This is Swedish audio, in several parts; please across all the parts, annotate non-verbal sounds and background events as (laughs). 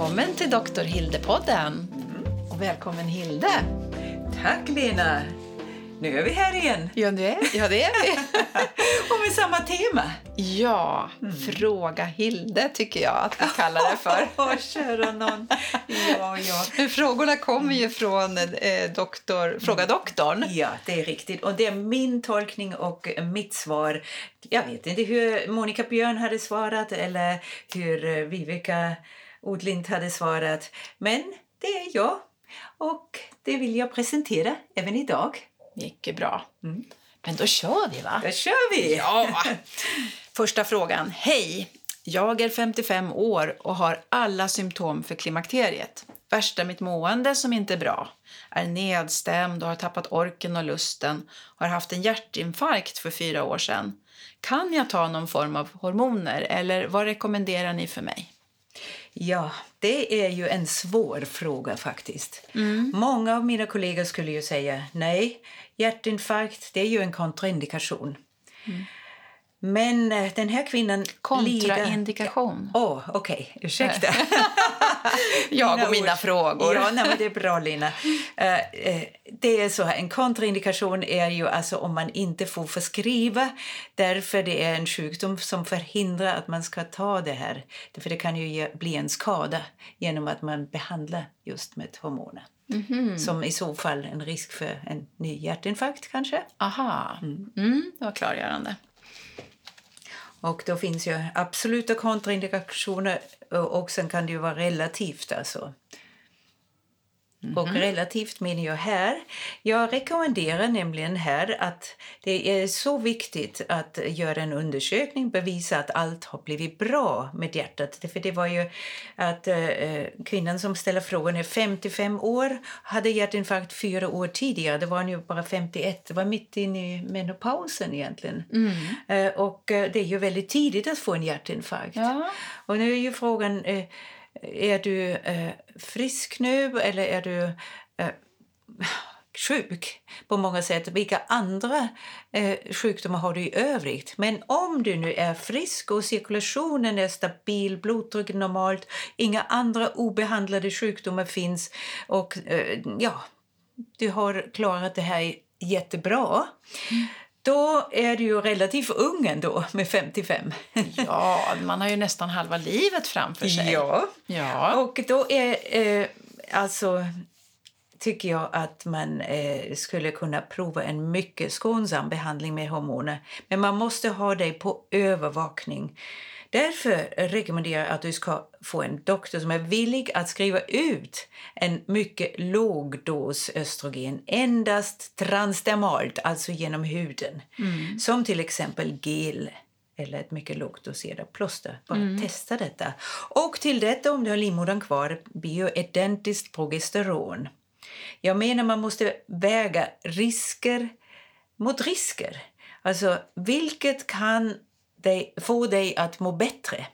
Välkommen till Dr. Hilde-podden. Och välkommen Hilde. Tack Lena! Nu är vi här igen Ja, det är, ja, det är vi. (laughs) och med samma tema. Ja, Fråga Hilde tycker jag att vi kallar det för. (laughs) Åh, kära någon. Ja, ja. Men Frågorna kommer ju från eh, doktor, Fråga doktorn. ja, det är riktigt. Och det är min tolkning och mitt svar. Jag vet inte hur Monica Björn hade svarat eller hur eh, Odlind hade svarat. Men det är jag. Och det vill jag presentera även idag. Mycket bra. Men då kör vi, va? Då kör vi! Ja! (laughs) Första frågan. Hej! Jag är 55 år och har alla symptom för klimakteriet. Värst är mitt mående som inte är bra. Är nedstämd och har tappat orken och lusten. Har haft en hjärtinfarkt för fyra år sedan. Kan jag ta någon form av hormoner eller vad rekommenderar ni för mig? Ja, det är ju en svår fråga faktiskt. Många av mina kollegor skulle ju säga nej, hjärtinfarkt det är ju en kontraindikation. Men eh, den här kvinnan. Kontraindikation. Åh, okej. Ursäkta. (laughs) Jag och mina ord. frågor. Ja, nej, det är bra, Lina. Eh, eh, det är så här, en kontraindikation är ju alltså om man inte får förskriva därför det är en sjukdom som förhindrar att man ska ta det här. För det kan ju ge, bli en skada genom att man behandlar just med hormoner. Som i så fall en risk för en ny hjärtinfarkt kanske. Aha. Mm, det var klargörande. Och då finns ju absoluta kontraindikationer och sen kan det ju vara relativt alltså. Och relativt menar jag här. Jag rekommenderar nämligen här att det är så viktigt att göra en undersökning, bevisa att allt har blivit bra med hjärtat. För det var ju att eh, kvinnan som ställer frågan är 55 år, hade hjärtinfarkt fyra år tidigare. Det var ju bara 51, det var mitt inne i menopausen egentligen. Eh, och eh, det är ju väldigt tidigt att få en hjärtinfarkt. Ja. Och nu är ju frågan, eh, är du eh, frisk nu eller är du eh, sjuk på många sätt? Vilka andra eh, sjukdomar har du i övrigt? Men om du nu är frisk och cirkulationen är stabil, blodtrycket normalt, inga andra obehandlade sjukdomar finns och eh, ja, du har klarat det här jättebra. Mm. Då är du ju relativt ung ändå, med 55. Ja, man har ju nästan halva livet framför sig. Ja. Ja. Och då är eh, alltså tycker jag att man eh, skulle kunna prova en mycket skonsam behandling med hormoner. Men man måste ha det på övervakning. Därför rekommenderar jag att du ska få en doktor som är villig att skriva ut en mycket låg dos östrogen, endast transdermalt, alltså genom huden. Som till exempel gel eller ett mycket lågt doserat plåster. Bara testa detta. Och till detta, om du har livmodern kvar, bioidentiskt progesteron. Jag menar man måste väga risker mot risker. Alltså, vilket kan dig, få dig att må bättre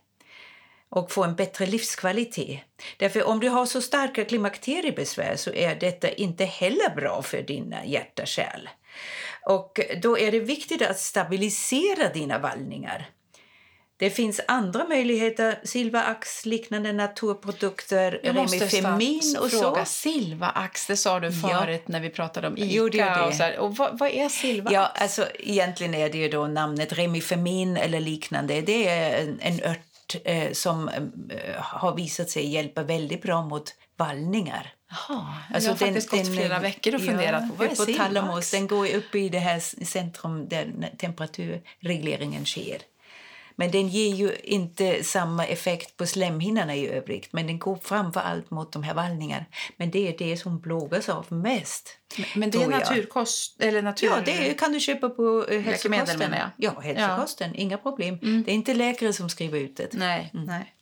och få en bättre livskvalitet. Därför om du har så starka klimakteriebesvär så är detta inte heller bra för dina hjärta Och då är det viktigt att stabilisera dina vallningar. Det finns andra möjligheter, Silvaax, liknande naturprodukter, Jag Remifemin och fråga. så. Silvaax, det sa du förut när vi pratade om Ica. Jo, det det. Och så här. Och vad, vad är Silvaax? Ja, alltså egentligen är det ju då namnet Remifemin eller liknande. Det är en, en ört eh, som eh, har visat sig hjälpa väldigt bra mot vallningar. Jaha, Alltså jag har faktiskt gått flera veckor och funderat på vad är thalamus. Den går upp i det här centrum där temperaturregleringen sker. Men den ger ju inte samma effekt på slemhinnorna i övrigt. Men den går framför allt mot de här vallningarna. Men det är det som plågas av mest. Men det är naturkost, eller natur... Ja, det kan du köpa på eh, hälsokosten. Ja, hälsokosten. Inga problem. Det är inte läkare som skriver ut det. Nej, nej.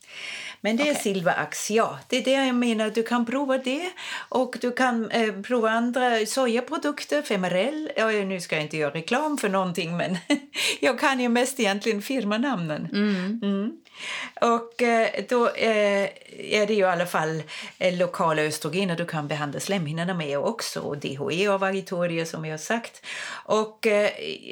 Men det är Okej. Silvaax, ja. Det är det jag menar. Du kan prova det. Och du kan eh, prova andra sojaprodukter, Femarel. Ja, nu ska jag inte göra reklam för någonting, men (laughs) jag kan ju mest egentligen firmanamnen. Mm. Och eh, då eh, är det ju i alla fall eh, lokala östrogener du kan behandla slemhinnorna med också. Och DHE och vagitorier som jag har sagt. Och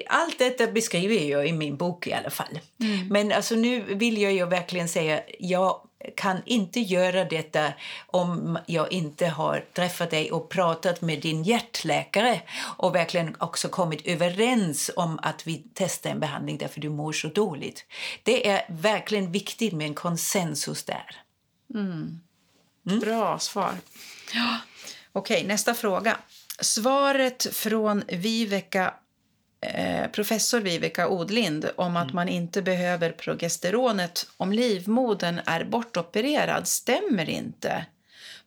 allt detta beskriver jag i min bok i alla fall. Mm. Men alltså nu vill jag ju verkligen säga, jag kan inte göra detta om jag inte har träffat dig och pratat med din hjärtläkare och verkligen också kommit överens om att vi testar en behandling därför du mår så dåligt. Det är verkligen viktigt med en konsensus där. Mm. Mm. Bra svar. Ja. Okej, nästa fråga. Svaret från Viveka Eh, professor Viveka Odlind om att mm. man inte behöver progesteronet om livmodern är bortopererad stämmer inte.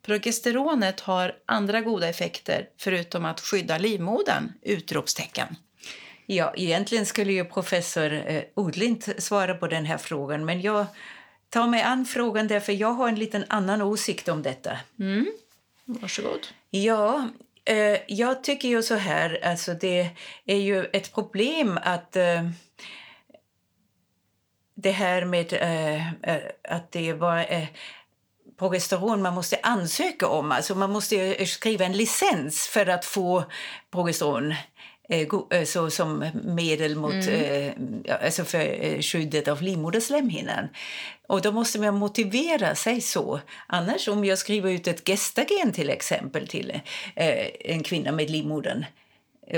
Progesteronet har andra goda effekter förutom att skydda livmodern! Utropstecken. Ja, egentligen skulle ju professor eh, Odlind svara på den här frågan men jag tar mig an frågan därför jag har en liten annan åsikt om detta. Mm. Varsågod. Ja, Eh, jag tycker ju så här, alltså det är ju ett problem att eh, det här med eh, eh att det bara är progesteron man måste ansöka om. Alltså man måste skriva en licens för att få progesteron. Eh, eh, så som medel mot, mm. eh, alltså för skyddet av livmoderslemhinnan. Och då måste man motivera sig så. Annars om jag skriver ut ett gestagen till exempel till en kvinna med livmodern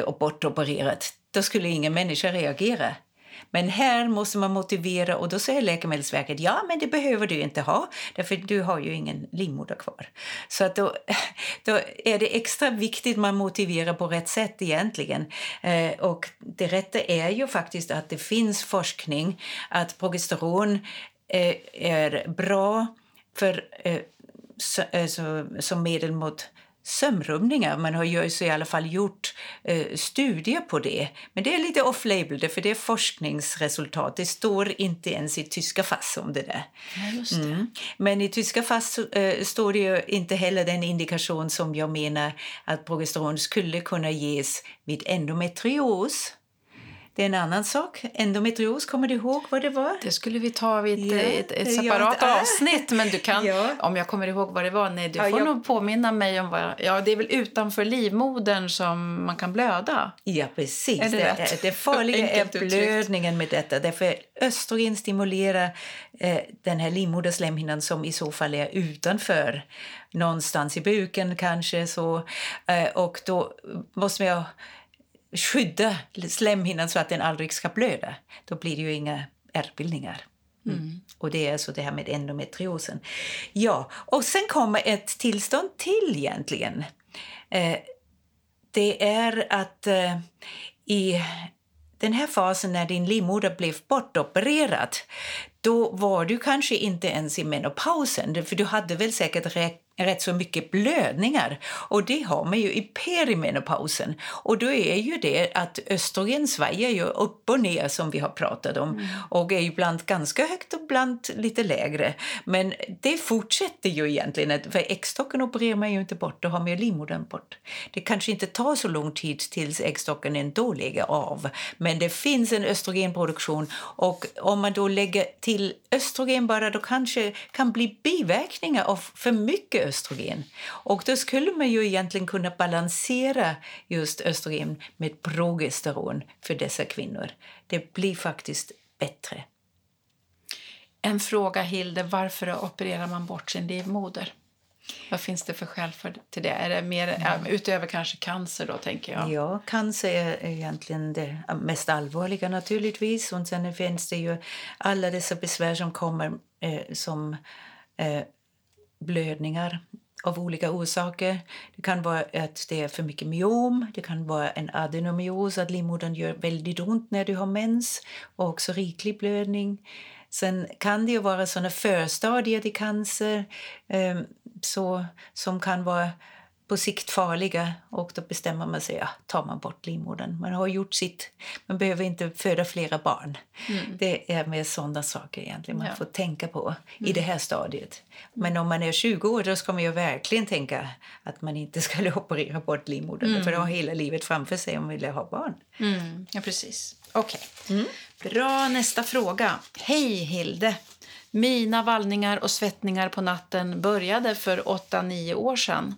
och bortopererat, då skulle ingen människa reagera. Men här måste man motivera och då säger Läkemedelsverket ja, men det behöver du inte ha därför du har ju ingen livmoder kvar. Så att då, (laughs) då är det extra viktigt man motiverar på rätt sätt egentligen. Eh, och det rätta är ju faktiskt att det finns forskning att progesteron eh, är bra för, eh, så, eh, så, som medel mot sömnrubbningar. Man har ju i alla fall gjort eh, studier på det. Men det är lite off-label, för det är forskningsresultat. Det står inte ens i tyska FASS om det där. Ja, det. Mm. Men i tyska FASS eh, står det inte heller den indikation som jag menar att progesteron skulle kunna ges vid endometrios. Det är en annan sak. Endometrios, kommer du ihåg vad det var? Det skulle vi ta vid ett, ja, ett, ett separat ja, avsnitt. Men du kan, (laughs) ja. om jag kommer ihåg vad det var, nej, du får jag... nog påminna mig om vad... Ja, det är väl utanför livmodern som man kan blöda? Ja, precis. Är det, det, det farliga (laughs) är blödningen med detta. Därför östrogen stimulerar eh, den här livmoderslemhinnan som i så fall är utanför någonstans i buken kanske. Så, eh, och då måste jag skydda slemhinnan så att den aldrig ska blöda. Då blir det ju inga ärrbildningar. Mm. Mm. Och det är alltså det här med endometriosen. Ja, och sen kommer ett tillstånd till egentligen. Eh, det är att eh, i den här fasen när din livmoder blev bortopererad då var du kanske inte ens i menopausen för du hade väl säkert rätt så mycket blödningar. Och det har man ju i perimenopausen. Och då är ju det att östrogen svajar ju upp och ner som vi har pratat om. Mm. Och är ibland ganska högt och ibland lite lägre. Men det fortsätter ju egentligen. För äggstocken opererar man ju inte bort, då har man ju livmodern bort. Det kanske inte tar så lång tid tills äggstocken ändå lägger av. Men det finns en östrogenproduktion och om man då lägger till östrogen bara då kanske kan bli biverkningar av för mycket östrogen. Och då skulle man ju egentligen kunna balansera just östrogen med progesteron för dessa kvinnor. Det blir faktiskt bättre. En fråga, Hilde. Varför opererar man bort sin livmoder? Vad finns det för skäl för till det? Är det mer, mm. utöver kanske cancer då, tänker jag? Ja, cancer är egentligen det mest allvarliga naturligtvis. Och sen finns det ju alla dessa besvär som kommer eh, som eh, blödningar av olika orsaker. Det kan vara att det är för mycket myom, det kan vara en adenomyos, att livmodern gör väldigt ont när du har mens och också riklig blödning. Sen kan det ju vara såna förstadier till cancer eh, så, som kan vara på sikt farliga och då bestämmer man sig, ja, tar man bort livmodern. Man har gjort sitt, man behöver inte föda flera barn. Mm. Det är med sådana saker egentligen man ja. får tänka på mm. i det här stadiet. Men om man är 20 år då ska man ju verkligen tänka att man inte ska (laughs) operera bort livmodern mm. för att ha hela livet framför sig om man vill ha barn. Mm. Ja, precis. Okej. Okay. Mm. Bra, nästa fråga. Hej Hilde! Mina vallningar och svettningar på natten började för 8-9 år sedan.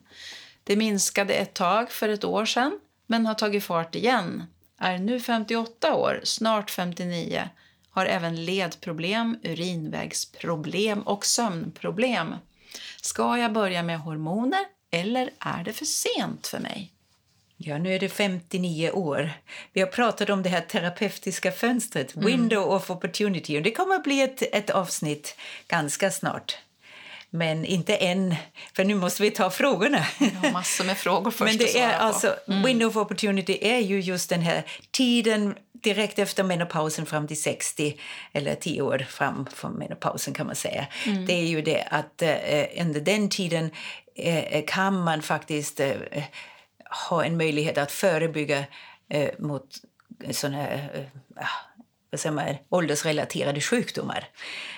Det minskade ett tag för ett år sedan, men har tagit fart igen. Är nu 58 år, snart 59. Har även ledproblem, urinvägsproblem och sömnproblem. Ska jag börja med hormoner eller är det för sent för mig? Ja, nu är det 59 år. Vi har pratat om det här terapeutiska fönstret, window of opportunity. Och det kommer att bli ett, ett avsnitt ganska snart. Men inte än, för nu måste vi ta frågorna. Har massor med frågor (laughs) först Men det är alltså, window of opportunity är ju just den här tiden direkt efter menopausen fram till 60, eller 10 år fram från menopausen kan man säga. Det är ju det att eh, under den tiden eh, kan man faktiskt eh, ha en möjlighet att förebygga eh, mot såna här eh, ah, vad säger man, åldersrelaterade sjukdomar.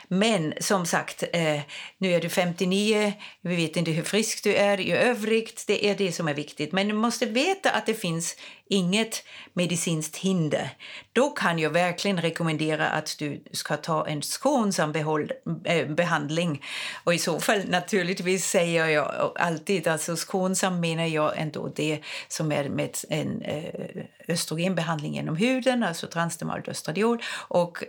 Men som sagt, eh, nu är du 59, vi vet inte hur frisk du är i övrigt. Det är det som är viktigt. Men du måste veta att det finns inget medicinskt hinder. Då kan jag verkligen rekommendera att du ska ta en skonsam behåll, eh, behandling. Och i så fall naturligtvis säger jag alltid, alltså skonsam menar jag ändå det som är med en eh, östrogenbehandling genom huden, alltså transdermalt östradiol och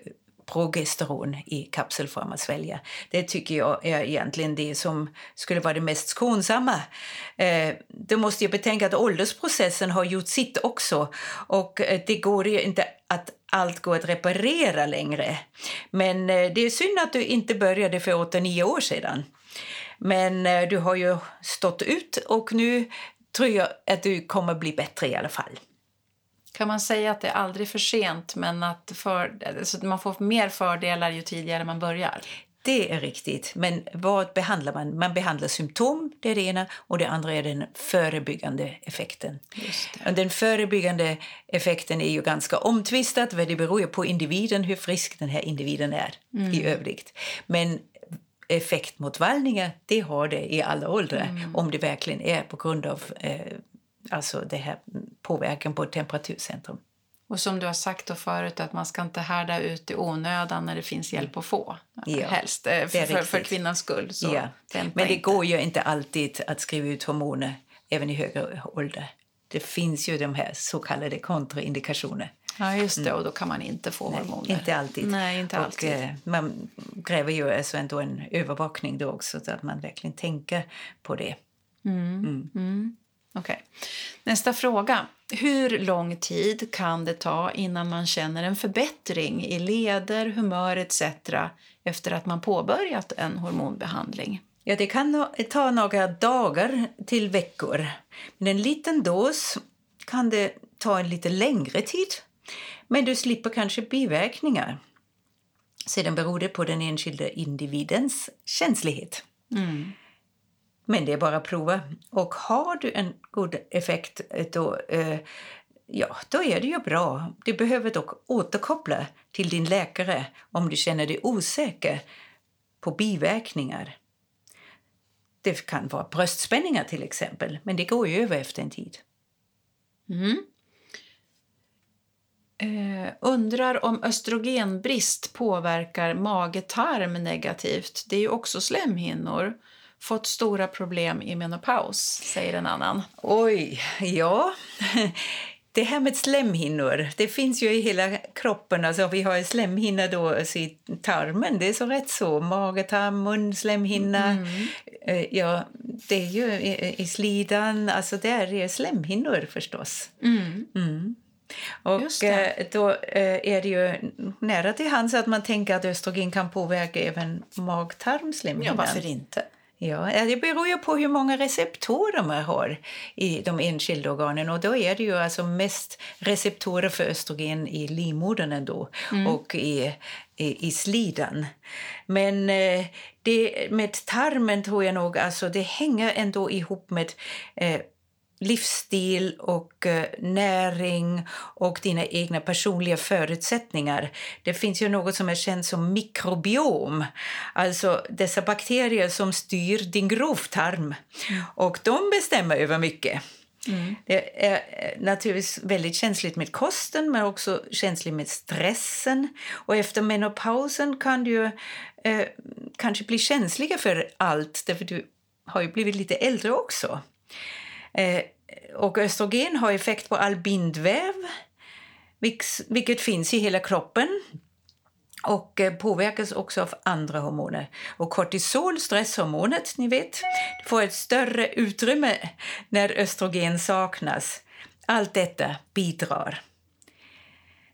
progesteron i kapselform att svälja. Det tycker jag är egentligen det som skulle vara det mest skonsamma. Eh, du måste ju betänka att åldersprocessen har gjort sitt också och eh, det går ju inte att allt går att reparera längre. Men eh, det är synd att du inte började för 8-9 år sedan. Men eh, du har ju stått ut och nu tror jag att du kommer bli bättre i alla fall. Kan man säga att det är aldrig för sent men att, för, alltså man får mer fördelar ju tidigare man börjar? Det är riktigt. Men vad behandlar man? Man behandlar symptom, det är det ena, och det andra är den förebyggande effekten. Och Den förebyggande effekten är ju ganska omtvistad, det beror ju på individen, hur frisk den här individen är i övrigt. Men effekt mot vallningar, det har det i alla åldrar, om det verkligen är på grund av eh, alltså det här påverkan på temperaturcentrum. Och som du har sagt då förut, att man ska inte härda ut i onödan när det finns hjälp att få. Ja, Helst, eh, för, för, kvinnans skull. Ja. Men det inte. går ju inte alltid att skriva ut hormoner även i högre ålder. Det finns ju de här så kallade kontraindikationer. Ja, just det. Och då kan man inte få Nej, hormoner. Inte alltid. Nej, inte och, alltid. eh, man kräver ju alltså ändå en övervakning då också så att man verkligen tänker på det. Okej. Nästa fråga. Hur lång tid kan det ta innan man känner en förbättring i leder, humör etc. efter att man påbörjat en hormonbehandling? Ja, det kan ta några dagar till veckor. Men en liten dos kan det ta en lite längre tid. Men du slipper kanske biverkningar. Sedan beror det på den enskilda individens känslighet. Men det är bara att prova. Och har du en god effekt eh, då, eh, ja, då är det ju bra. Du behöver dock återkoppla till din läkare om du känner dig osäker på biverkningar. Det kan vara bröstspänningar till exempel, men det går ju över efter en tid. Mm. Eh, undrar om östrogenbrist påverkar mage-tarm negativt. Det är ju också slemhinnor. Fått stora problem i menopaus, säger en annan. Oj, ja. Det här med slemhinnor, det finns ju i hela kroppen. Alltså vi har slemhinna då alltså i tarmen, det är så rätt så. Magetarm, munslemhinna. Eh, Ja, det är ju i, i slidan, alltså där är slemhinnor förstås. Mm. Och Just det. eh, då eh, är det ju nära till hands att man tänker att östrogen kan påverka även mag-tarmslemhinnan. Ja, varför inte? Ja, ja, det beror ju på hur många receptorer man har i de enskilda organen. Och då är det ju alltså mest receptorer för östrogen i livmodern ändå och i, i, i slidan. Men eh, det, med tarmen tror jag nog, alltså det hänger ändå ihop med eh, livsstil och eh, näring och dina egna personliga förutsättningar. Det finns ju något som är känt som mikrobiom, alltså dessa bakterier som styr din grovtarm. Och de bestämmer över mycket. Det är eh, naturligtvis väldigt känsligt med kosten men också känsligt med stressen. Och efter menopausen kan du eh, kanske bli känsliga för allt därför du har ju blivit lite äldre också. Eh, och östrogen har effekt på all bindväv vilket finns i hela kroppen och eh, påverkas också av andra hormoner. Och kortisol, stresshormonet, ni vet, får ett större utrymme när östrogen saknas. Allt detta bidrar.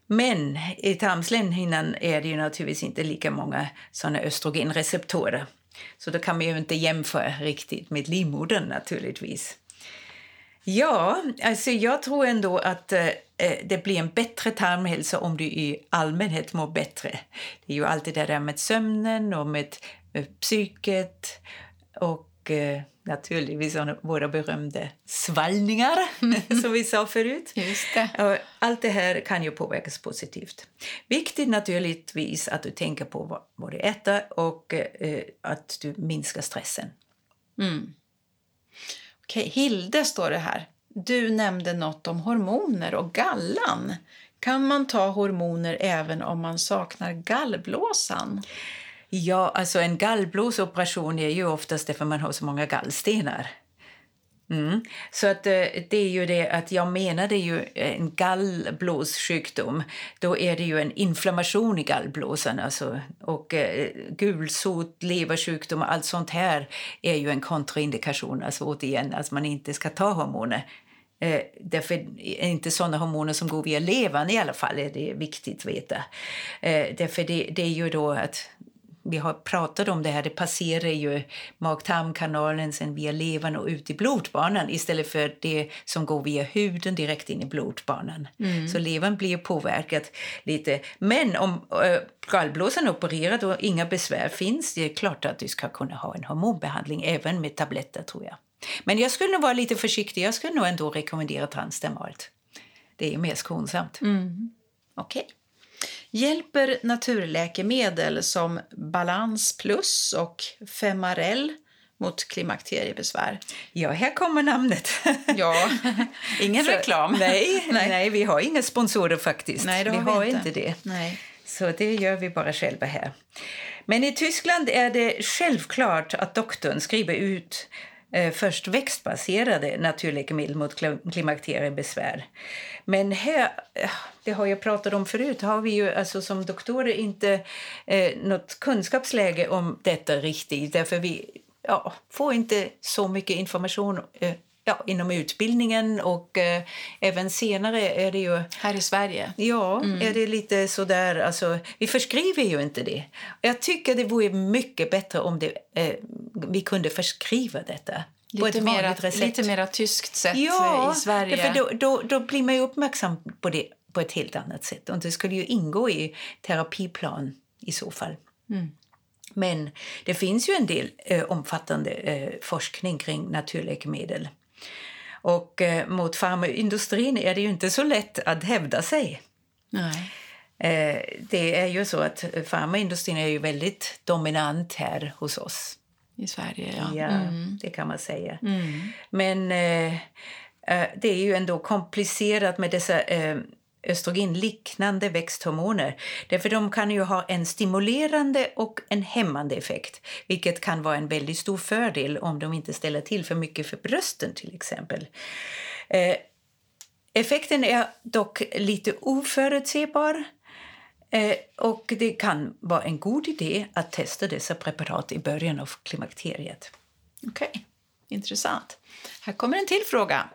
Men i tarmslemhinnan är det ju naturligtvis inte lika många såna östrogenreceptorer. Så då kan man ju inte jämföra riktigt med livmodern naturligtvis. Ja, alltså jag tror ändå att eh, eh, det blir en bättre tarmhälsa om du i allmänhet mår bättre. Det är ju alltid det där med sömnen och med, med psyket och eh, naturligtvis våra berömda svallningar, (laughs) som vi sa förut. Det. Allt det här kan ju påverkas positivt. Viktigt naturligtvis att du tänker på vad, vad du äter och eh, att du minskar stressen. Mm. Hilde står det här. Du nämnde något om hormoner och gallan. Kan man ta hormoner även om man saknar gallblåsan? Ja, alltså en gallblåsoperation är ju oftast därför man har så många gallstenar. Mm. Så att, eh, det är ju det att jag menar det är ju eh, en gallblåssjukdom. Då är det ju en inflammation i gallblåsan. Alltså, och eh, gulsot, leversjukdom och allt sånt här är ju en kontraindikation. Alltså återigen, att man inte ska ta hormoner. Eh, därför är inte sådana hormoner som går via levern i alla fall, är det viktigt att veta. Eh, därför det, det är ju då att vi har pratat om det här, det passerar ju mag-tarmkanalen sen via levern och ut i blodbanan istället för det som går via huden direkt in i blodbanan. Mm. Så levern blir påverkad lite. Men om äh, gallblåsan är opererad och inga besvär finns, det är klart att du ska kunna ha en hormonbehandling även med tabletter tror jag. Men jag skulle nog vara lite försiktig. Jag skulle nog ändå rekommendera Transdermalt. Det är mer skonsamt. Mm. Okej. Okay. Hjälper naturläkemedel som Balans Plus och Femarel mot klimakteriebesvär? Ja, här kommer namnet. Ja, (laughs) ingen Så, reklam. Nej, (laughs) nej. nej, vi har inga sponsorer faktiskt. Nej, det har vi, vi har inte. inte det. Nej. Så det gör vi bara själva här. Men i Tyskland är det självklart att doktorn skriver ut först växtbaserade naturläkemedel mot klimakteriebesvär. Men här, eh, det har jag pratat om förut, har vi ju alltså som doktorer inte eh, något kunskapsläge om detta riktigt. Därför vi ja, får inte så mycket information eh, ja, inom utbildningen och eh, även senare är det ju... Här i Sverige? Ja, mm. är det lite sådär... Alltså, vi förskriver ju inte det. Jag tycker det vore mycket bättre om det, eh, vi kunde förskriva detta. Lite, mera, lite mera tyskt sätt ja, i Sverige. För då, då, då blir man ju uppmärksam på det på ett helt annat sätt. Och det skulle ju ingå i terapiplan i så fall. Mm. Men det finns ju en del eh, omfattande eh, forskning kring naturläkemedel. Och eh, mot farmaindustrin är det ju inte så lätt att hävda sig. Nej. Eh, det är ju så att farmaindustrin är ju väldigt dominant här hos oss. I Sverige, ja. Ja, mm. det kan man säga. Mm. Men eh, eh det är ju ändå komplicerat med dessa eh, östrogenliknande växthormoner. Därför de kan ju ha en stimulerande och en hämmande effekt vilket kan vara en väldigt stor fördel om de inte ställer till för mycket för brösten till exempel. Eh, effekten är dock lite oförutsägbar eh, och det kan vara en god idé att testa dessa preparat i början av klimakteriet. Okej, okay. intressant. Här kommer en till fråga.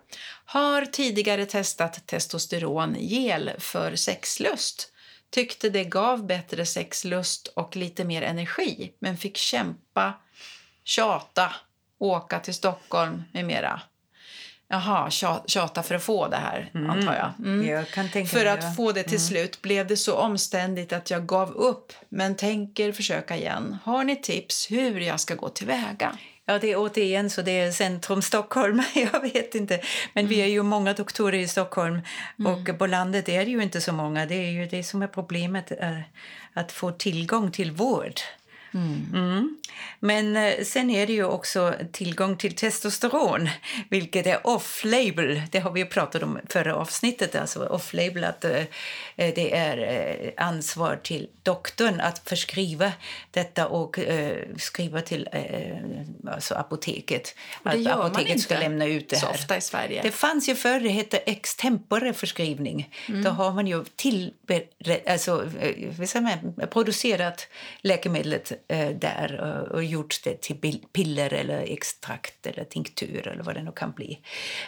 Har tidigare testat testosterongel för sexlust. Tyckte det gav bättre sexlust och lite mer energi men fick kämpa, tjata, åka till Stockholm med mera. Jaha, tjata för att få det här, mm. antar jag. Mm. jag kan tänka för att ja. få det till mm. slut blev det så omständigt att jag gav upp men tänker försöka igen. Har ni tips hur jag ska gå tillväga? Ja, det är återigen så det är centrum Stockholm. (laughs) Jag vet inte. Men vi är ju många doktorer i Stockholm Mm. och på landet är det ju inte så många. Det är ju det som är problemet, är att få tillgång till vård. Mm. Men eh, sen är det ju också tillgång till testosteron, vilket är off-label. Det har vi ju pratat om förra avsnittet. Alltså off-label, att eh, det är eh, ansvar till doktorn att förskriva detta och eh, skriva till eh, alltså apoteket. Och det att gör man apoteket ska inte lämna ut det så här. ofta i Sverige. Det fanns ju förr, det hette extempore förskrivning. Då har man ju till, alltså, eh, man, producerat läkemedlet eh, där och, gjort det till piller eller extrakt eller tinktur eller vad det nu kan bli.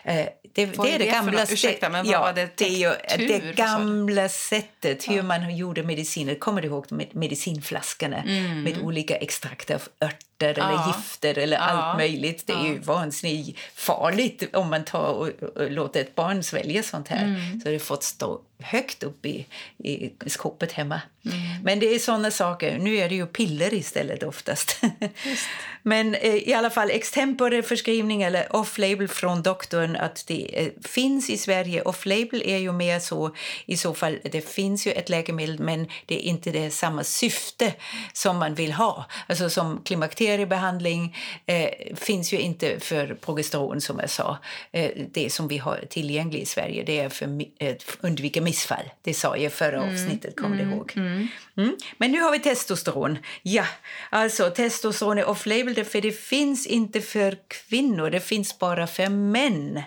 Eh, det, det är det det gamla? Ursäkta, men ja, det? Tinktur, det gamla sättet hur man gjorde mediciner. Kommer du ihåg med medicinflaskorna med olika extrakt av örter eller Mm. Ja. gifter eller Ja. allt möjligt? Det är ju vansinnigt farligt om man tar och, och låter ett barn svälja sånt här. Mm. Så det fått stå högt upp i, i skåpet hemma. Mm. Men det är såna saker. Nu är det ju piller istället oftast. (laughs) Men eh, i alla fall extempore förskrivning eller off-label från doktorn att det eh, finns i Sverige. Off-label är ju mer så i så fall det finns ju ett läkemedel men det är inte det samma syfte som man vill ha. Alltså som klimakteriebehandling eh, finns ju inte för progesteron som jag sa. Eh, det som vi har tillgängligt i Sverige det är för mi- eh, undvika missfall. Det sa jag i förra avsnittet, kommer du ihåg? Mm. Men nu har vi testosteron. Ja, alltså testosteron är off-label för det finns inte för kvinnor, det finns bara för män.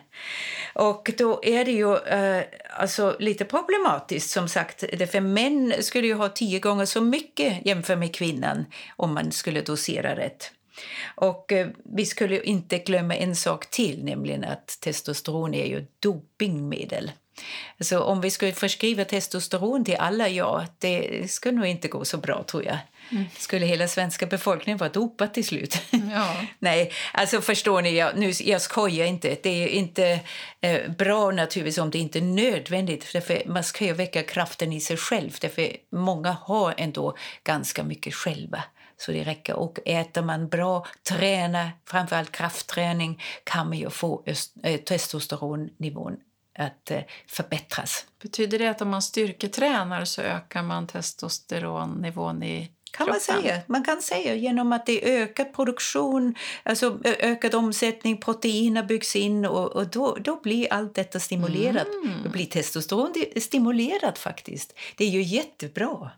Och då är det ju eh, alltså lite problematiskt som sagt. För män skulle ju ha tio gånger så mycket jämfört med kvinnan om man skulle dosera rätt. Och eh, vi skulle inte glömma en sak till, nämligen att testosteron är ju dopingmedel. Alltså om vi skulle förskriva testosteron till alla, ja, det skulle nog inte gå så bra tror jag. Skulle hela svenska befolkningen vara dopad till slut? (laughs) Ja. (laughs) Nej, alltså förstår ni, jag, nu, jag skojar inte. Det är inte eh, bra naturligtvis om det inte är nödvändigt. Därför man ska ju väcka kraften i sig själv. Därför många har ändå ganska mycket själva. Så det räcker. Och äter man bra, tränar, framförallt kraftträning, kan man ju få öst, eh, testosteronnivån att eh, förbättras. Betyder det att om man styrketränar så ökar man testosteronnivån i kan man säga. Man kan säga genom att det är ökad produktion, alltså ökad omsättning, proteiner byggs in och, och då, då blir allt detta stimulerat. Mm. Då blir testosteron stimulerat faktiskt. Det är ju jättebra.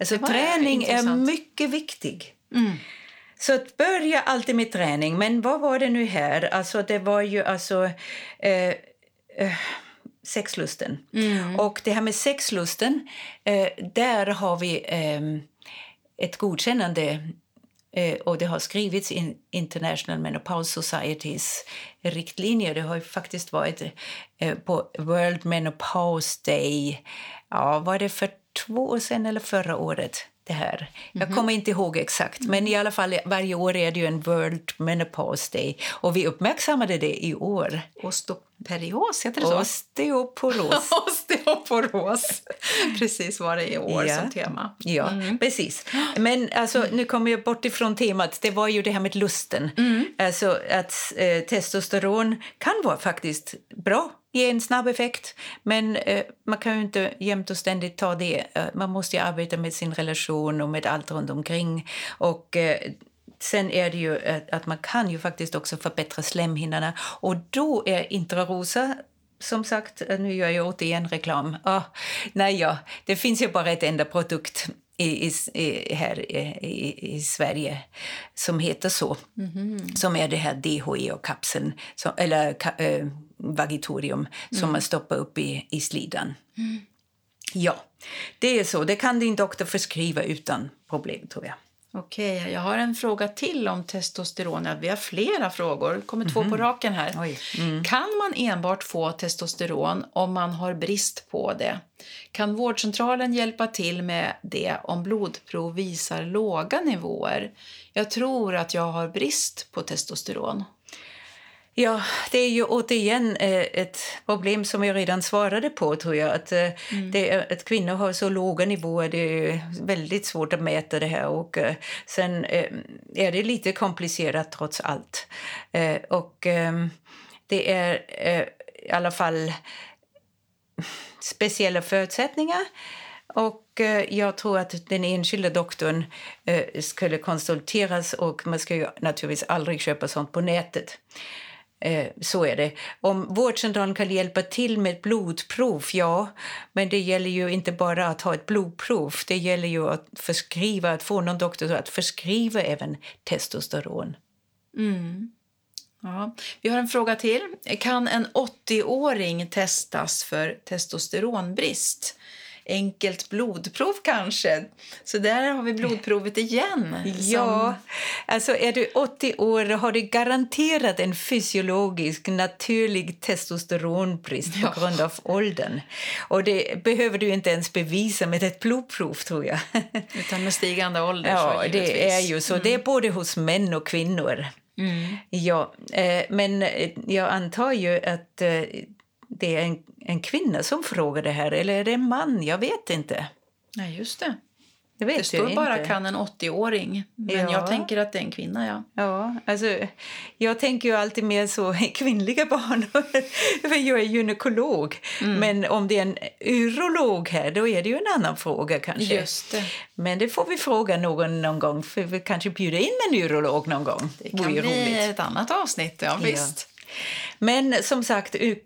Alltså träning är intressant. mycket viktig. Mm. Så att börja alltid med träning. Men vad var det nu här? Alltså det var ju alltså eh, eh, sexlusten. Och det här med sexlusten, eh, där har vi eh, ett godkännande eh, och det har skrivits i International Menopause Societys riktlinjer. Det har faktiskt varit eh, på World Menopause Day. Ja, var det för två år sedan eller förra året? Det här. Jag kommer inte ihåg exakt, men i alla fall varje år är det ju en World Menopause Day och vi uppmärksammade det i år. Osteoperios, heter det så? Osteoporos. (laughs) Osteoporos. Precis var det i år Ja. som tema. Ja, precis. Men alltså, nu kommer jag bort ifrån temat. Det var ju det här med lusten. Alltså att eh, testosteron kan vara faktiskt bra, ge en snabb effekt. Men eh, man kan ju inte jämt och ständigt ta det. Eh, man måste ju arbeta med sin relation och med allt runt omkring. Och eh, Sen är det ju att, att man kan ju faktiskt också förbättra slemhinnorna och då är intrarosa som sagt, nu gör jag återigen reklam. Ah, nej, ja, det finns ju bara ett enda produkt i, i, här i, i, Sverige som heter så. Som är det här DHE-kapseln, som- eller ka, eh, Vagitorium, som man stoppar upp i, i slidan. Ja, det är så. Det kan din doktor förskriva utan problem, tror jag. Okej, jag har en fråga till om testosteron. Vi har flera frågor. Det kommer två på raken här. Oj. Kan man enbart få testosteron om man har brist på det? Kan vårdcentralen hjälpa till med det om blodprov visar låga nivåer? Jag tror att jag har brist på testosteron. Ja, det är ju återigen eh, ett problem som jag redan svarade på, tror jag. Att, eh, det är, att kvinnor har så låga nivåer, det är väldigt svårt att mäta det här. Och eh, sen är det lite komplicerat trots allt. Och eh, det är i alla fall speciella förutsättningar. Och jag tror att den enskilda doktorn skulle konsulteras och man ska ju naturligtvis aldrig köpa sånt på nätet. Eh, så är det. Om vårdcentralen kan hjälpa till med ett blodprov, ja. Men det gäller ju inte bara att ha ett blodprov. Det gäller ju att förskriva, att få någon doktor att förskriva även testosteron. Mm. Ja. Vi har en fråga till. Kan en 80-åring testas för testosteronbrist? Enkelt blodprov kanske. Så där har vi blodprovet igen. Ja, alltså är du 80 år har du garanterat en fysiologisk, naturlig testosteronbrist på ja. grund av åldern. Och det behöver du inte ens bevisa med ett blodprov tror jag. Utan med stigande ålder. Ja, det är ju så. Mm. Det är mm. både hos män och kvinnor. Mm. Ja, eh, men eh, jag antar ju att eh, det är en, en kvinna som frågar det här, eller är det en man? Jag vet inte. Nej, just det. Det, det står bara inte. kan en 80-åring, men ja. jag tänker att det är en kvinna. Ja. Ja, alltså, jag tänker ju alltid mer så (laughs) kvinnliga banor, (laughs) för jag är gynekolog. Mm. Men om det är en urolog här, då är det ju en annan fråga kanske. Just det. Men det får vi fråga någon någon gång, för vi kanske bjuda in en urolog någon gång. Det kan bli roligt. ett annat avsnitt, ja, visst. Ja. Men som sagt, eh,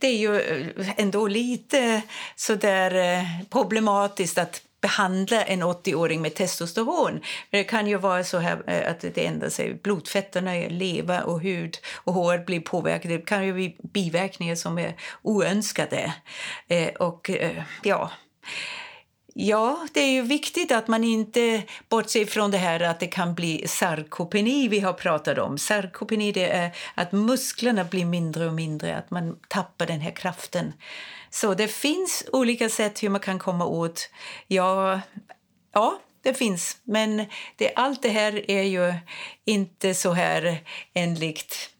det är ju eh, ändå lite så där eh, problematiskt att behandla en 80-åring med testosteron. Det kan ju vara så här att det ändrar sig. Blodfetterna, lever och hud och hår blir påverkade. Det kan ju bli biverkningar som är oönskade. Och ja... Ja, det är ju viktigt att man inte bortser från det här att det kan bli sarkopeni vi har pratat om. Sarkopeni det är att musklerna blir mindre och mindre, att man tappar den här kraften. Så det finns olika sätt hur man kan komma åt. Ja, ja det finns. Men det, allt det här är ju inte så här enligt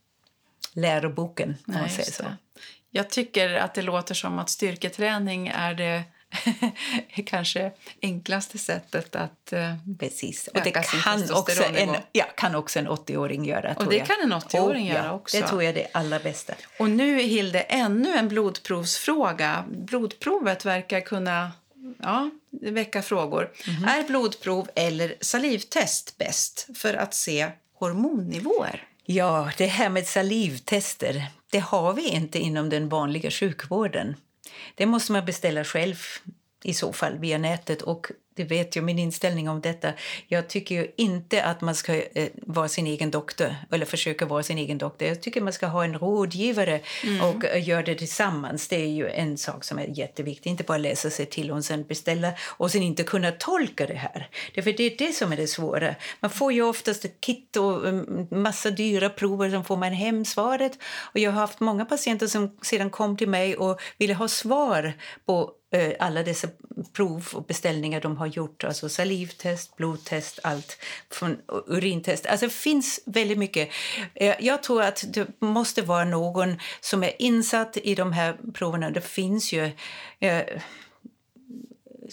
läroboken. Nej, så. Jag tycker att det låter som att styrketräning är det (laughs) kanske enklaste sättet att uh, Precis. Och det kan också, en, ja, kan också en 80-åring göra. Och det jag. kan en 80-åring oh, göra också. Det tror jag är det allra bästa. Och nu, Hilde, ännu en blodprovsfråga. Blodprovet verkar kunna ja, väcka frågor. Mm -hmm. Är blodprov eller salivtest bäst för att se hormonnivåer? Ja, det här med salivtester det har vi inte inom den vanliga sjukvården. Det måste man beställa själv i så fall via nätet. Och det vet jag min inställning om detta. Jag tycker inte att man ska eh, vara sin egen doktor eller försöka vara sin egen doktor. Jag tycker man ska ha en rådgivare mm. och uh, göra det tillsammans. Det är ju en sak som är jätteviktig. Inte bara läsa sig till och sen beställa och sen inte kunna tolka det här. Det, för det är det som är det svåra. Man får ju oftast ett kit och um, massa dyra prover som får man hem svaret. Och jag har haft många patienter som sedan kom till mig och ville ha svar på uh, alla dessa prov och beställningar de har har gjort. Alltså salivtest, blodtest, allt från urintest. Alltså det finns väldigt mycket. Eh, jag tror att det måste vara någon som är insatt i de här proverna. Det finns ju eh,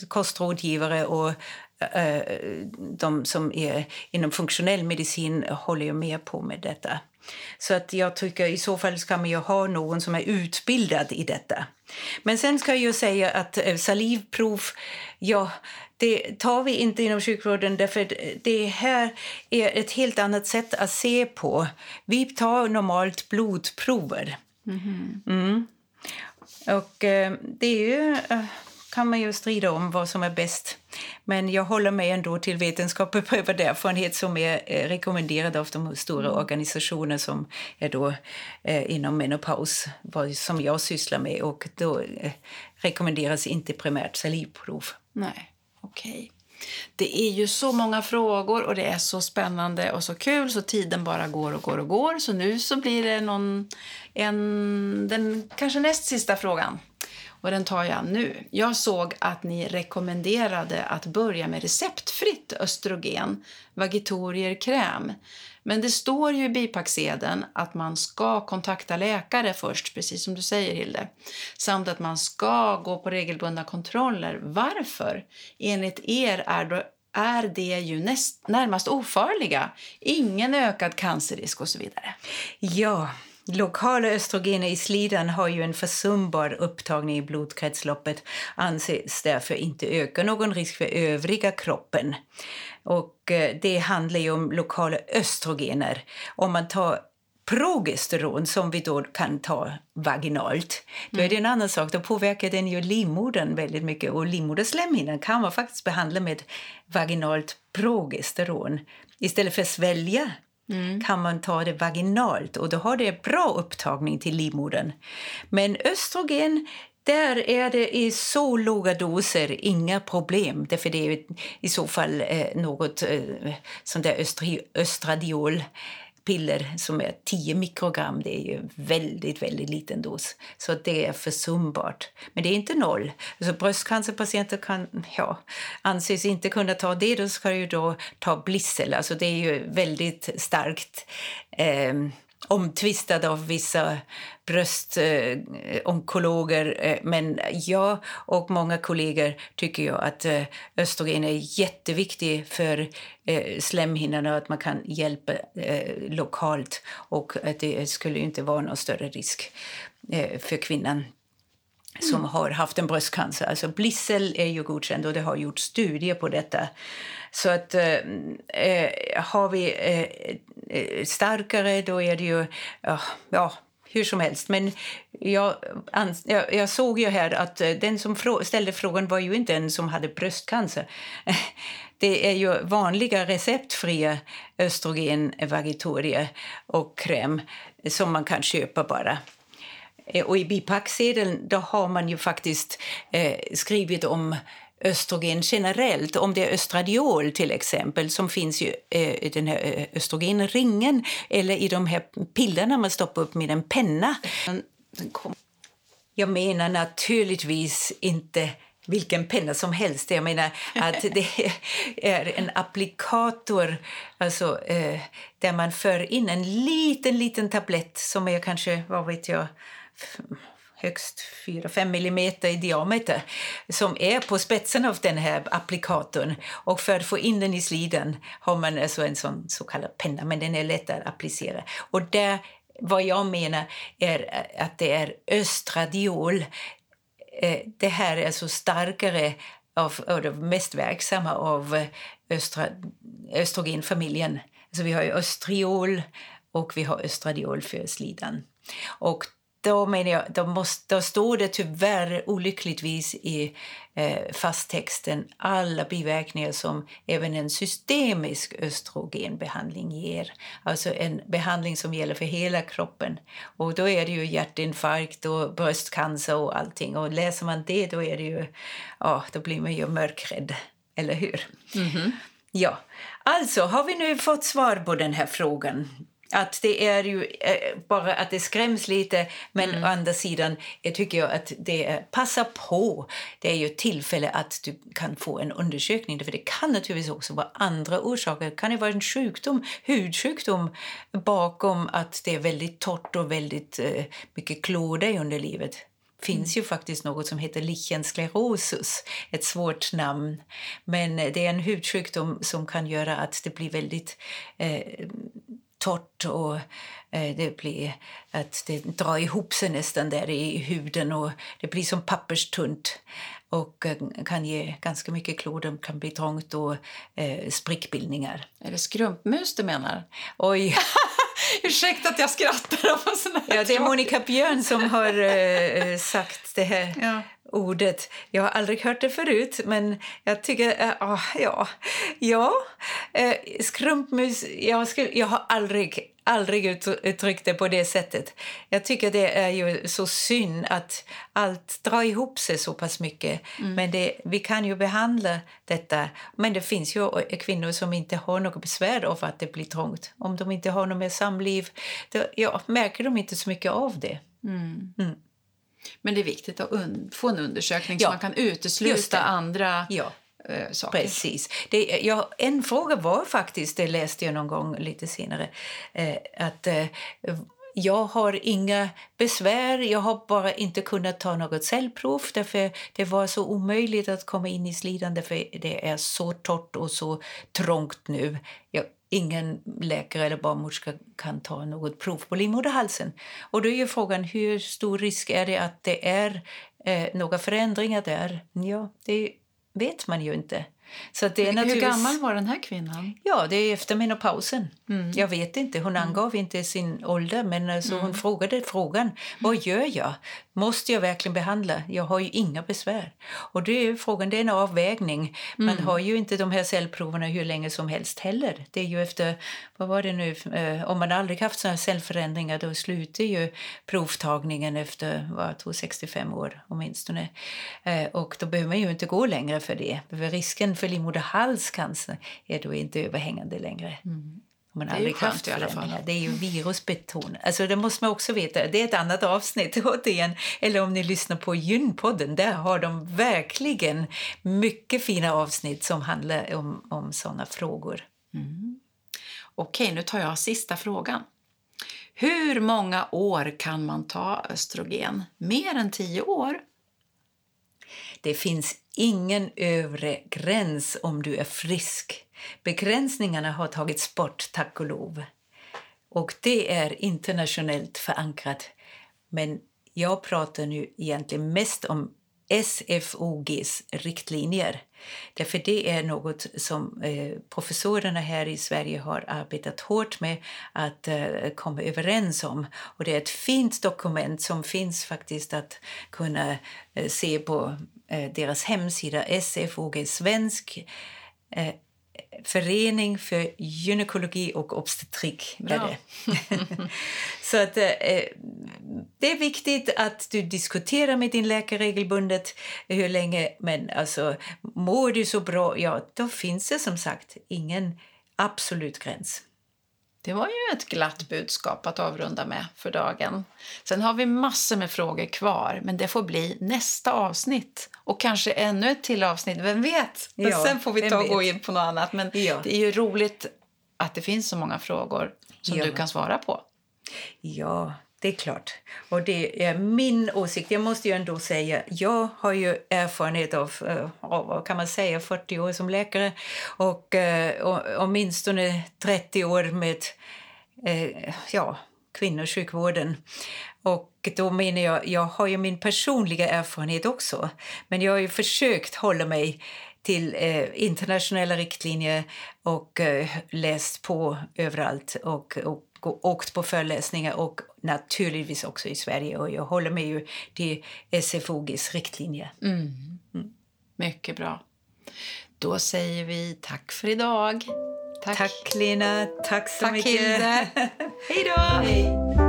kostrådgivare och eh, de som är inom funktionell medicin håller ju med på med detta. Så att jag tycker i så fall ska man ju ha någon som är utbildad i detta. Men sen ska jag säga att eh, salivprov, ja, det tar vi inte inom sjukvården därför det här är ett helt annat sätt att se på. Vi tar normalt blodprover. Mm. Mm. Och eh, det ju, eh, kan man ju strida om vad som är bäst. Men jag håller mig ändå till vetenskap och beprövad erfarenhet som är eh, rekommenderad av de stora mm. organisationer som är då eh, inom menopaus, som jag sysslar med. Och då rekommenderas inte primärt salivprov. Nej. Okej. Okay. Det är ju så många frågor och det är så spännande och så kul så tiden bara går och går och går. Så nu så blir det någon, en, den kanske näst sista frågan. Och den tar jag nu. Jag såg att ni rekommenderade att börja med receptfritt östrogen, Vagitorier kräm. Men det står ju i bipacksedeln att man ska kontakta läkare först, precis som du säger Hilde. Samt att man ska gå på regelbundna kontroller. Varför? Enligt er är, då, är det ju näst, närmast ofarliga. Ingen ökad cancerrisk och så vidare. Ja, Lokala östrogener i slidan har ju en försumbar upptagning i blodkretsloppet anses därför inte öka någon risk för övriga kroppen. Och eh, det handlar ju om lokala östrogener. Om man tar progesteron som vi då kan ta vaginalt, då är det en annan sak. Då påverkar den ju livmodern väldigt mycket och livmoderslemhinnan kan man faktiskt behandla med vaginalt progesteron. Istället för att svälja kan man ta det vaginalt och då har det bra upptagning till livmodern. Men östrogen där är det i så låga doser inga problem. Därför det är i så fall eh, något eh, sånt där östri, östradiol piller som är 10 mikrogram. Det är ju väldigt, väldigt liten dos. Så det är försumbart. Men det är inte noll. Alltså bröstcancerpatienter kan, ja, anses inte kunna ta det. Då ska ju då ta Blissel. Alltså det är ju väldigt starkt eh, omtvistad av vissa bröstonkologer. Eh, eh, men jag och många kollegor tycker ju att eh, östrogen är jätteviktig för slemhinnorna slemhinnan och att man kan hjälpa lokalt. Och att det skulle inte vara någon större risk för kvinnan som mm. har haft en bröstcancer. Alltså Blissel är ju godkänd och det har gjorts studier på detta. Så att eh, eh har vi eh, eh, starkare då är det ju, eh, ja, hur som helst. Men jag, jag, jag, såg ju här att den som ställde frågan var ju inte en som hade bröstcancer. (laughs) Det är ju vanliga receptfria östrogenvagitorier och kräm som man kan köpa bara. Och i bipacksedeln då har man ju faktiskt eh, skrivit om östrogen generellt, om det är östradiol till exempel som finns ju eh, i den här eh, östrogenringen eller i de här pillerna man stoppar upp med en penna. Jag menar naturligtvis inte vilken penna som helst. Jag menar att det (laughs) är en applikator alltså, eh, där man för in en liten, liten tablett som är kanske, vad vet jag, högst 4-5 millimeter i diameter som är på spetsen av den här applikatorn. Och för att få in den i sliden har man alltså en sån så kallad penna, men den är lätt att applicera. Och där, vad jag menar är att det är östradiol. Eh, det här är alltså starkare av, och det mest verksamma av östra, östrogenfamiljen. Alltså vi har östriol och vi har östradiol för slidan. Och då menar jag, då, måste, då står det tyvärr olyckligtvis i eh, fasttexten alla biverkningar som även en systemisk östrogenbehandling ger. Alltså en behandling som gäller för hela kroppen. Och då är det ju hjärtinfarkt och bröstcancer och allting. Och läser man det då är det ju, ja, då blir man ju mörkrädd. Eller hur? Mm -hmm. Ja, alltså har vi nu fått svar på den här frågan att det är ju eh, bara att det skräms lite, men mm. å andra sidan jag tycker jag att det är, passa på. Det är ju ett tillfälle att du kan få en undersökning. För det kan naturligtvis också vara andra orsaker. Det kan ju vara en sjukdom, hudsjukdom bakom att det är väldigt torrt och väldigt eh, mycket klåda i underlivet finns ju faktiskt något som heter lichensklerosus, ett svårt namn. Men det är en hudsjukdom som kan göra att det blir väldigt eh, torrt och eh, det blir att det drar ihop sig nästan där i huden och det blir som papperstunt och eh, kan ge ganska mycket klor. kan bli trångt och eh, sprickbildningar. Är det skrumpmus du menar? Oj! (laughs) Ursäkta att jag skrattar. ja, det är Monica Björn som har eh, sagt det här. Ja ordet. Jag har aldrig hört det förut, men jag tycker... Äh, ja, ja. Äh, skrumpmus... Jag, skulle, jag har aldrig, aldrig uttryckt det på det sättet. Jag tycker det är ju så synd att allt drar ihop sig så pass mycket. Mm. Men det, vi kan ju behandla detta. Men det finns ju kvinnor som inte har något besvär av att det blir trångt. Om de inte har något mer samliv, då, ja, märker de inte så mycket av det. Mm. Mm. Men det är viktigt att få en undersökning ja. så man kan utesluta andra ja. äh, saker. Precis. Det, ja, en fråga var faktiskt, det läste jag någon gång lite senare, eh, att eh, jag har inga besvär, jag har bara inte kunnat ta något cellprov därför det var så omöjligt att komma in i slidan för det är så torrt och så trångt nu. Jag, ingen läkare eller barnmorska kan ta något prov på livmoderhalsen. Och då är ju frågan hur stor risk är det att det är eh, några förändringar där? Ja, det vet man ju inte. Så det är Hur gammal var den här kvinnan? Ja, det är efter menopausen. Mm. Jag vet inte. Hon mm. angav mm. inte sin ålder, men alltså mm. hon frågade frågan. Vad gör jag? Måste jag verkligen behandla? Jag har ju inga besvär. Och det är frågan, det är en avvägning. Man mm. har ju inte de här cellproverna hur länge som helst heller. Det är ju efter, vad var det nu, eh, om man aldrig haft sådana cellförändringar då slutar ju provtagningen efter, vad tror, 65 år åtminstone. Eh, och då behöver man ju inte gå längre för det. För risken för livmoderhalscancer är då inte överhängande längre. Mm. Man det är ju i alla fall. Det är ju virusbetonat. Alltså det måste man också veta. Det är ett annat avsnitt (laughs) återigen. Eller om ni lyssnar på Gynpodden, där har de verkligen mycket fina avsnitt som handlar om, om sådana frågor. Mm. Okej, nu tar jag sista frågan. Hur många år kan man ta östrogen? Mer än tio år? Det finns ingen övre gräns om du är frisk. Begränsningarna har tagits bort, tack och lov. Och det är internationellt förankrat. Men jag pratar nu egentligen mest om SFOGs riktlinjer. Därför det är något som eh, professorerna här i Sverige har arbetat hårt med att eh, komma överens om. Och det är ett fint dokument som finns faktiskt att kunna eh, se på deras hemsida SFOG Svensk eh, förening för gynekologi och obstetrik. Är det. (laughs) så att, eh, det är viktigt att du diskuterar med din läkare regelbundet hur länge, men alltså, mår du så bra, ja, då finns det som sagt ingen absolut gräns. Det var ju ett glatt budskap att avrunda med för dagen. Sen har vi massor med frågor kvar, men det får bli nästa avsnitt. Och kanske ännu ett till avsnitt, vem vet? Men ja, sen får vi ta och gå in på något annat. Men ja. det är ju roligt att det finns så många frågor som ja. du kan svara på. Ja, det är klart. Och det är min åsikt. Jag måste ju ändå säga, jag har ju erfarenhet av, eh, av vad kan man säga, 40 år som läkare och, eh, och åtminstone 30 år med eh, ja, kvinnosjukvården. Och då menar jag, jag har ju min personliga erfarenhet också. Men jag har ju försökt hålla mig till eh, internationella riktlinjer och eh, läst på överallt och, och åkt på föreläsningar och naturligtvis också i Sverige. Och jag håller med ju till SFOGs riktlinjer. Mm. Mm. Mycket bra. Då säger vi tack för idag. Tack, tack Lena. Tack så tack, mycket. (laughs) Hej då. Hej.